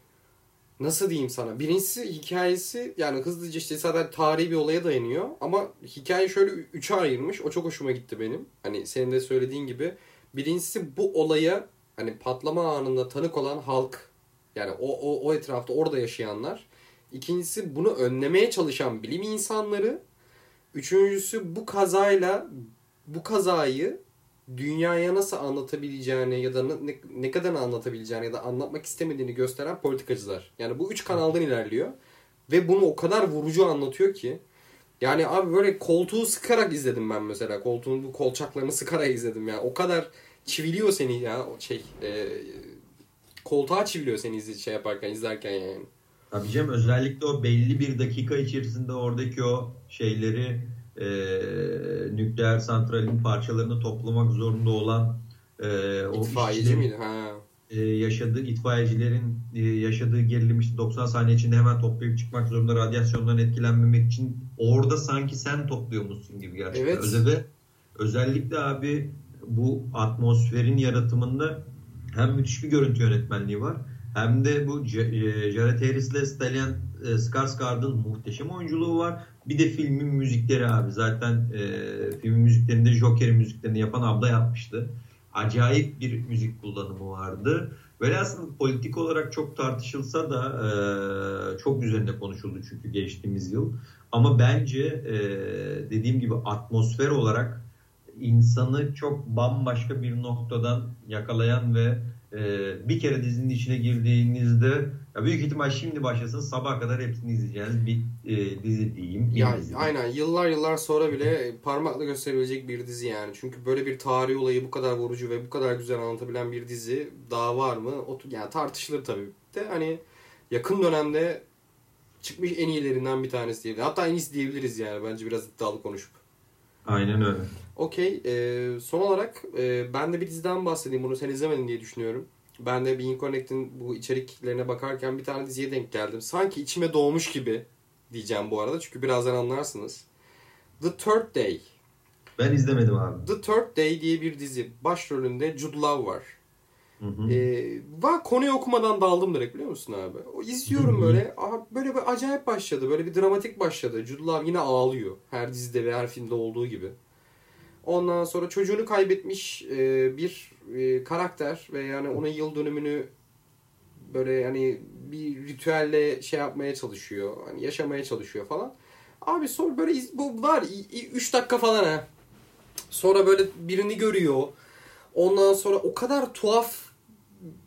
nasıl diyeyim sana? Birincisi hikayesi yani hızlıca işte zaten tarihi bir olaya dayanıyor. Ama hikaye şöyle üçe ayırmış. O çok hoşuma gitti benim. Hani senin de söylediğin gibi. Birincisi bu olaya hani patlama anında tanık olan halk. Yani o, o, o etrafta orada yaşayanlar. İkincisi bunu önlemeye çalışan bilim insanları. Üçüncüsü bu kazayla bu kazayı dünyaya nasıl anlatabileceğini ya da ne, ne kadar anlatabileceğini ya da anlatmak istemediğini gösteren politikacılar. Yani bu üç kanaldan ilerliyor. Ve bunu o kadar vurucu anlatıyor ki. Yani abi böyle koltuğu sıkarak izledim ben mesela. Koltuğun bu kolçaklarını sıkarak izledim ya. O kadar çiviliyor seni ya şey. E, koltuğa çiviliyor seni izle, şey yaparken izlerken yani. Tabii canım özellikle o belli bir dakika içerisinde oradaki o şeyleri e, nükleer santralin parçalarını toplamak zorunda olan e, o İtfaiyeci miydi? Ha. e, yaşadığı itfaiyecilerin e, yaşadığı gerilim işte 90 saniye içinde hemen toplayıp çıkmak zorunda radyasyondan etkilenmemek için orada sanki sen topluyormuşsun gibi gerçekten. Evet. Özellikle, özellikle abi bu atmosferin yaratımında hem müthiş bir görüntü yönetmenliği var hem de bu e, Jared Harris ile Stellan e, Skarsgård'ın muhteşem oyunculuğu var. Bir de filmin müzikleri abi. Zaten e, filmin müziklerinde Joker'in müziklerini yapan abla yapmıştı. Acayip bir müzik kullanımı vardı. Velhasıl politik olarak çok tartışılsa da e, çok üzerinde konuşuldu çünkü geçtiğimiz yıl. Ama bence e, dediğim gibi atmosfer olarak insanı çok bambaşka bir noktadan yakalayan ve e, bir kere dizinin içine girdiğinizde ya büyük ihtimal şimdi başlasın sabaha kadar hepsini izleyeceğiniz bir e, dizi diyeyim. Ya dizi. aynen yıllar yıllar sonra bile parmakla gösterebilecek bir dizi yani. Çünkü böyle bir tarihi olayı bu kadar vurucu ve bu kadar güzel anlatabilen bir dizi daha var mı? O, yani tartışılır tabii de hani yakın dönemde çıkmış en iyilerinden bir tanesi diyebiliriz. Hatta en iyisi diyebiliriz yani bence biraz iddialı konuşup. Aynen öyle. Okey. e, son olarak e, ben de bir diziden bahsedeyim. Bunu sen izlemedin diye düşünüyorum. Ben de Being Connect'in bu içeriklerine bakarken bir tane diziye denk geldim. Sanki içime doğmuş gibi diyeceğim bu arada. Çünkü birazdan anlarsınız. The Third Day. Ben izlemedim abi. The Third Day diye bir dizi. Başrolünde Jude Law var. Hı hı. Ee, ben konuyu okumadan daldım direkt biliyor musun abi? O izliyorum böyle. Aha, böyle bir acayip başladı. Böyle bir dramatik başladı. Jude Law yine ağlıyor. Her dizide ve her filmde olduğu gibi. Ondan sonra çocuğunu kaybetmiş e, bir e, karakter ve yani onun yıl dönümünü böyle yani bir ritüelle şey yapmaya çalışıyor. Hani yaşamaya çalışıyor falan. Abi sonra böyle iz- bu var 3 dakika falan ha. Sonra böyle birini görüyor. Ondan sonra o kadar tuhaf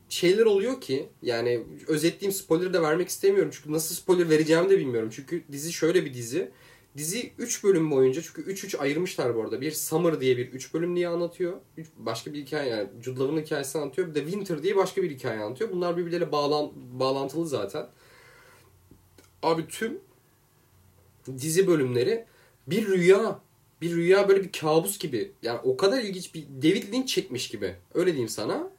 şeyler oluyor ki yani özetleyeyim spoiler de vermek istemiyorum çünkü nasıl spoiler vereceğimi de bilmiyorum. Çünkü dizi şöyle bir dizi. Dizi 3 bölüm boyunca çünkü 3-3 ayırmışlar bu arada. Bir Summer diye bir 3 bölüm diye anlatıyor. Başka bir hikaye yani Jude Law'ın hikayesini anlatıyor. Bir de Winter diye başka bir hikaye anlatıyor. Bunlar birbirleriyle bağlan, bağlantılı zaten. Abi tüm dizi bölümleri bir rüya. Bir rüya böyle bir kabus gibi. Yani o kadar ilginç bir David Lynch çekmiş gibi. Öyle diyeyim sana.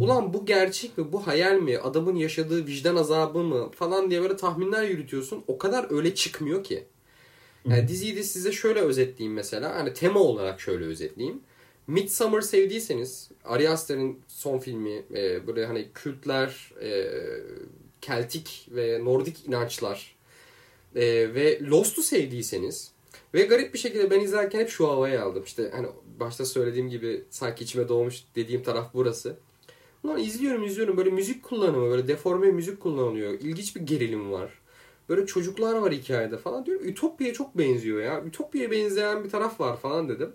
Ulan bu gerçek mi? Bu hayal mi? Adamın yaşadığı vicdan azabı mı? Falan diye böyle tahminler yürütüyorsun. O kadar öyle çıkmıyor ki. Yani diziyi de size şöyle özetleyeyim mesela. Hani tema olarak şöyle özetleyeyim. Midsummer sevdiyseniz Ari Aster'in son filmi e, böyle hani kültler, e, keltik ve nordik inançlar e, ve Lost'u sevdiyseniz ve garip bir şekilde ben izlerken hep şu havayı aldım. İşte hani başta söylediğim gibi sanki içime doğmuş dediğim taraf burası. Ulan izliyorum izliyorum böyle müzik kullanımı böyle deforme müzik kullanılıyor. İlginç bir gerilim var. Böyle çocuklar var hikayede falan diyorum. Ütopya'ya çok benziyor ya. Ütopya'ya benzeyen bir taraf var falan dedim.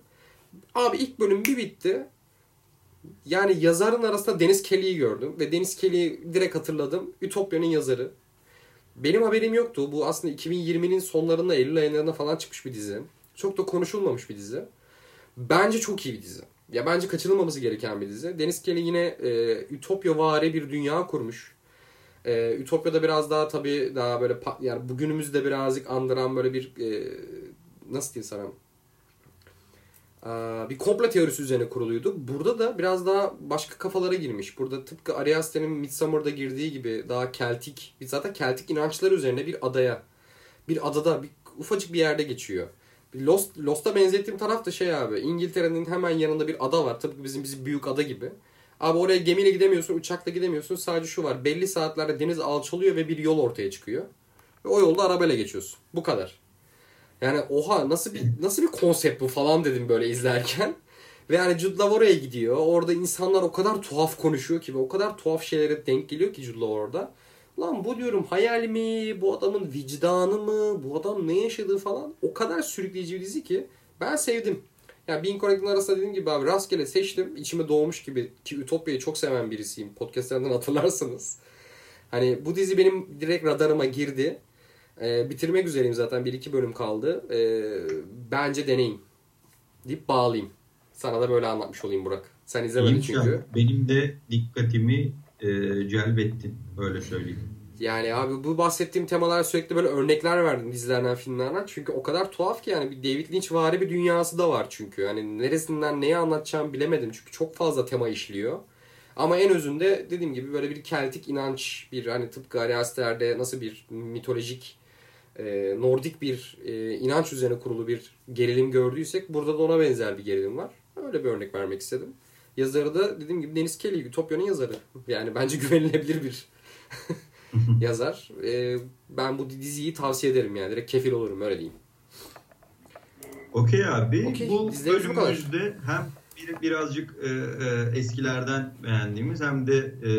Abi ilk bölüm bir bitti. Yani yazarın arasında Deniz Kelly'yi gördüm ve Deniz Kelly'yi direkt hatırladım. Ütopya'nın yazarı. Benim haberim yoktu. Bu aslında 2020'nin sonlarında Eylül aylarında falan çıkmış bir dizi. Çok da konuşulmamış bir dizi. Bence çok iyi bir dizi. Ya bence kaçırılmaması gereken bir dizi. Deniz Kelly yine e, Ütopya vari bir dünya kurmuş. E, Ütopya'da biraz daha tabii daha böyle yani bugünümüzde birazcık andıran böyle bir e, nasıl diyeyim sana bir komplo teorisi üzerine kuruluydu. Burada da biraz daha başka kafalara girmiş. Burada tıpkı Ari Aster'in Midsommar'da girdiği gibi daha keltik, zaten keltik inançları üzerine bir adaya, bir adada, bir ufacık bir yerde geçiyor. Lost, Lost'a benzettiğim taraf da şey abi, İngiltere'nin hemen yanında bir ada var. Tıpkı bizim bizim büyük ada gibi. Abi oraya gemiyle gidemiyorsun, uçakla gidemiyorsun. Sadece şu var, belli saatlerde deniz alçalıyor ve bir yol ortaya çıkıyor. Ve o yolda arabayla geçiyorsun. Bu kadar. Yani oha nasıl bir nasıl bir konsept bu falan dedim böyle izlerken. Ve yani Jude Law oraya gidiyor. Orada insanlar o kadar tuhaf konuşuyor ki ve o kadar tuhaf şeylere denk geliyor ki Jude Law orada. Lan bu diyorum hayal mi? Bu adamın vicdanı mı? Bu adam ne yaşadığı falan. O kadar sürükleyici bir dizi ki ben sevdim. Yani Bin Connect'ın arasında dediğim gibi abi rastgele seçtim. İçime doğmuş gibi ki Ütopya'yı çok seven birisiyim. Podcastlerden hatırlarsınız. Hani bu dizi benim direkt radarıma girdi. E, bitirmek üzereyim zaten. Bir iki bölüm kaldı. E, bence deneyin. Deyip bağlayayım. Sana da böyle anlatmış olayım Burak. Sen izlemedin çünkü. Benim de dikkatimi e, celbettin. Öyle söyleyeyim. Yani abi bu bahsettiğim temalar sürekli böyle örnekler verdim dizilerden, filmlerden. Çünkü o kadar tuhaf ki yani bir David Lynch vari bir dünyası da var çünkü. Yani neresinden neyi anlatacağımı bilemedim. Çünkü çok fazla tema işliyor. Ama en özünde dediğim gibi böyle bir keltik inanç, bir hani tıpkı Ari Aster'de nasıl bir mitolojik e, Nordik bir e, inanç üzerine kurulu bir gerilim gördüysek burada da ona benzer bir gerilim var. Öyle bir örnek vermek istedim. Yazarı da dediğim gibi Deniz Kelly, Ütopya'nın yazarı. Yani bence güvenilebilir bir yazar. E, ben bu diziyi tavsiye ederim yani. Direkt kefil olurum öyle diyeyim. Okey abi. Okay, bu bölümümüzde hem bir, birazcık e, e, eskilerden beğendiğimiz hem de e,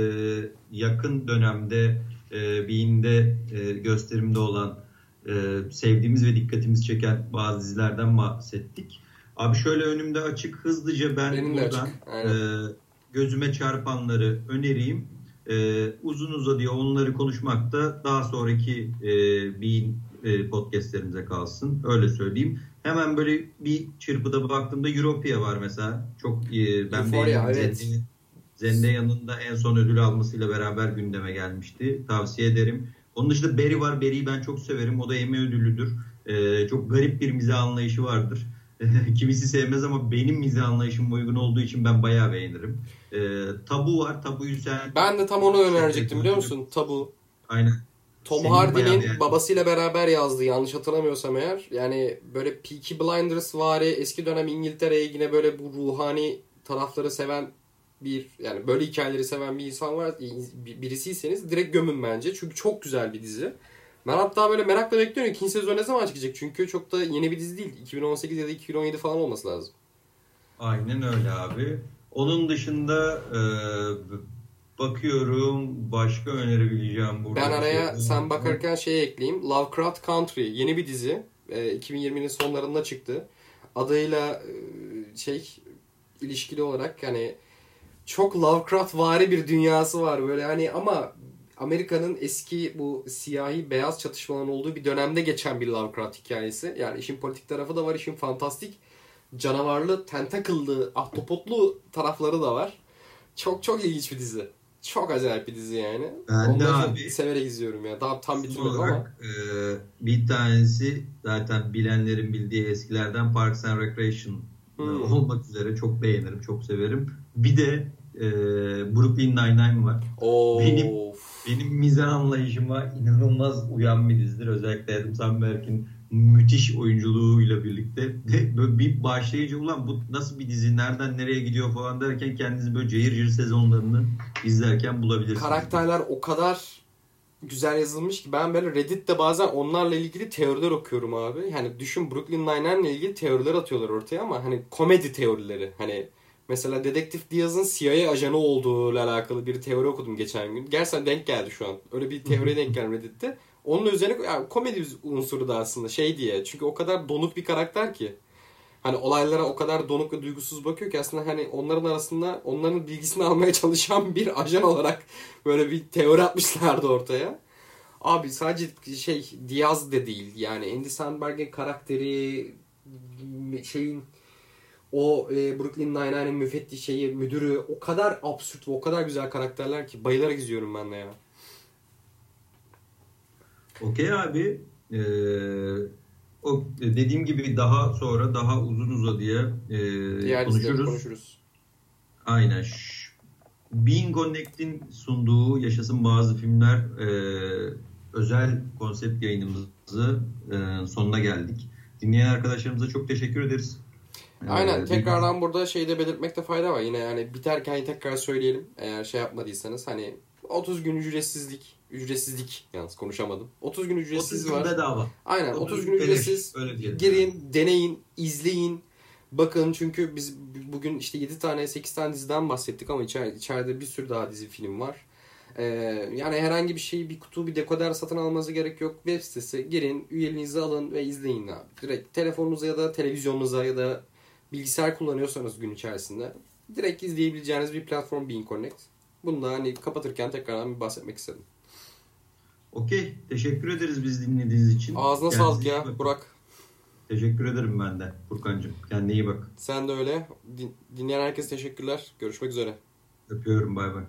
yakın dönemde e, Bean'de e, gösterimde olan e, sevdiğimiz ve dikkatimizi çeken bazı dizilerden bahsettik. Abi şöyle önümde açık hızlıca ben Benim buradan e, gözüme çarpanları önereyim. E, uzun uzadıya onları konuşmak da daha sonraki e, Bean e, podcastlerimize kalsın. Öyle söyleyeyim. Hemen böyle bir çırpıda baktığımda Europia var mesela. Çok e, ben beğendim. Evet. Zendaya'nın da en son ödül almasıyla beraber gündeme gelmişti. Tavsiye ederim. Onun dışında Barry var. Barry'i ben çok severim. O da Emmy ödüllüdür. Ee, çok garip bir mizah anlayışı vardır. Kimisi sevmez ama benim mizah anlayışım uygun olduğu için ben bayağı beğenirim. Ee, tabu var. Tabuyu sen... Ben de tam onu önerecektim biliyor musun? Tabu. Aynen. Tom Hardy'nin yani. babasıyla beraber yazdığı yanlış hatırlamıyorsam eğer. Yani böyle Peaky Blinders vari eski dönem İngiltere'ye yine böyle bu ruhani tarafları seven bir yani böyle hikayeleri seven bir insan var birisiyseniz direkt gömün bence. Çünkü çok güzel bir dizi. Ben hatta böyle merakla bekliyorum ikinci sezon ne zaman çıkacak? Çünkü çok da yeni bir dizi değil. 2018 ya da 2017 falan olması lazım. Aynen öyle abi. Onun dışında e, bakıyorum başka önerebileceğim burada. Ben araya şey sen bakarken şey ekleyeyim. Lovecraft Country yeni bir dizi. E, 2020'nin sonlarında çıktı. Adıyla e, şey ilişkili olarak yani çok Lovecraft vari bir dünyası var böyle hani ama Amerika'nın eski bu siyahi beyaz çatışmaların olduğu bir dönemde geçen bir Lovecraft hikayesi. Yani işin politik tarafı da var, işin fantastik canavarlı, tentakıllı, ahtapotlu tarafları da var. Çok çok ilginç bir dizi. Çok acayip bir dizi yani. Ben de abi severek izliyorum ya. Daha tam bitirmedim ama. E, bir tanesi zaten bilenlerin bildiği eskilerden Parks and Recreation hmm. olmak üzere çok beğenirim, çok severim. Bir de e, Brooklyn Nine-Nine var. Of. Benim benim mizah anlayışıma inanılmaz uyan bir dizidir. Özellikle Adam Sandberg'in müthiş oyunculuğuyla birlikte de böyle bir başlayıcı ulan bu nasıl bir dizi nereden nereye gidiyor falan derken kendinizi böyle cayır cayır sezonlarını izlerken bulabilirsiniz. Karakterler o kadar güzel yazılmış ki ben böyle Reddit'te bazen onlarla ilgili teoriler okuyorum abi. Yani düşün Brooklyn Nine-Nine ile ilgili teoriler atıyorlar ortaya ama hani komedi teorileri. Hani Mesela Dedektif Diaz'ın CIA ajanı olduğu ile alakalı bir teori okudum geçen gün. Gerçekten denk geldi şu an. Öyle bir teoriye denk geldi Reddit'te. Onun üzerine yani komedi unsuru da aslında şey diye. Çünkü o kadar donuk bir karakter ki. hani olaylara o kadar donuk ve duygusuz bakıyor ki aslında hani onların arasında onların bilgisini almaya çalışan bir ajan olarak böyle bir teori atmışlardı ortaya. Abi sadece şey Diaz de değil yani Andy Samberg'in karakteri şeyin o e, Brooklyn Nine-Nine'in müfettiş şeyi müdürü o kadar absürt ve o kadar güzel karakterler ki bayılarak izliyorum ben de ya. Okey abi. Ee, o dediğim gibi daha sonra daha uzun uzadıya e, Diğer konuşuruz. konuşuruz. Aynen. Being Connect'in sunduğu Yaşasın Bazı Filmler e, özel konsept yayınımızı e, sonuna geldik. Dinleyen arkadaşlarımıza çok teşekkür ederiz. Aynen. Ee, Tekrardan burada şeyde belirtmekte fayda var. Yine yani biterken tekrar söyleyelim. Eğer şey yapmadıysanız hani 30 gün ücretsizlik. Ücretsizlik yalnız konuşamadım. 30 gün 30 ücretsiz gün var. bedava. Aynen 30 30 gün beleş, ücretsiz. öyle diyelim. Girin, deneyin, izleyin. Bakın çünkü biz bugün işte 7 tane 8 tane diziden bahsettik ama içeride, içeride bir sürü daha dizi film var. Ee, yani herhangi bir şeyi bir kutu bir dekoder satın almanıza gerek yok. Web sitesi girin, üyeliğinizi alın ve izleyin abi. Direkt telefonunuza ya da televizyonunuza ya da bilgisayar kullanıyorsanız gün içerisinde direkt izleyebileceğiniz bir platform Bean Connect. Bunu da hani kapatırken tekrardan bir bahsetmek istedim. Okey. Teşekkür ederiz biz dinlediğiniz için. Ağzına Kendinize sağlık ya. Burak. Teşekkür ederim ben de Furkan'cığım. Kendine iyi bak. Sen de öyle. Din- Dinleyen herkese teşekkürler. Görüşmek üzere. Öpüyorum bay bay.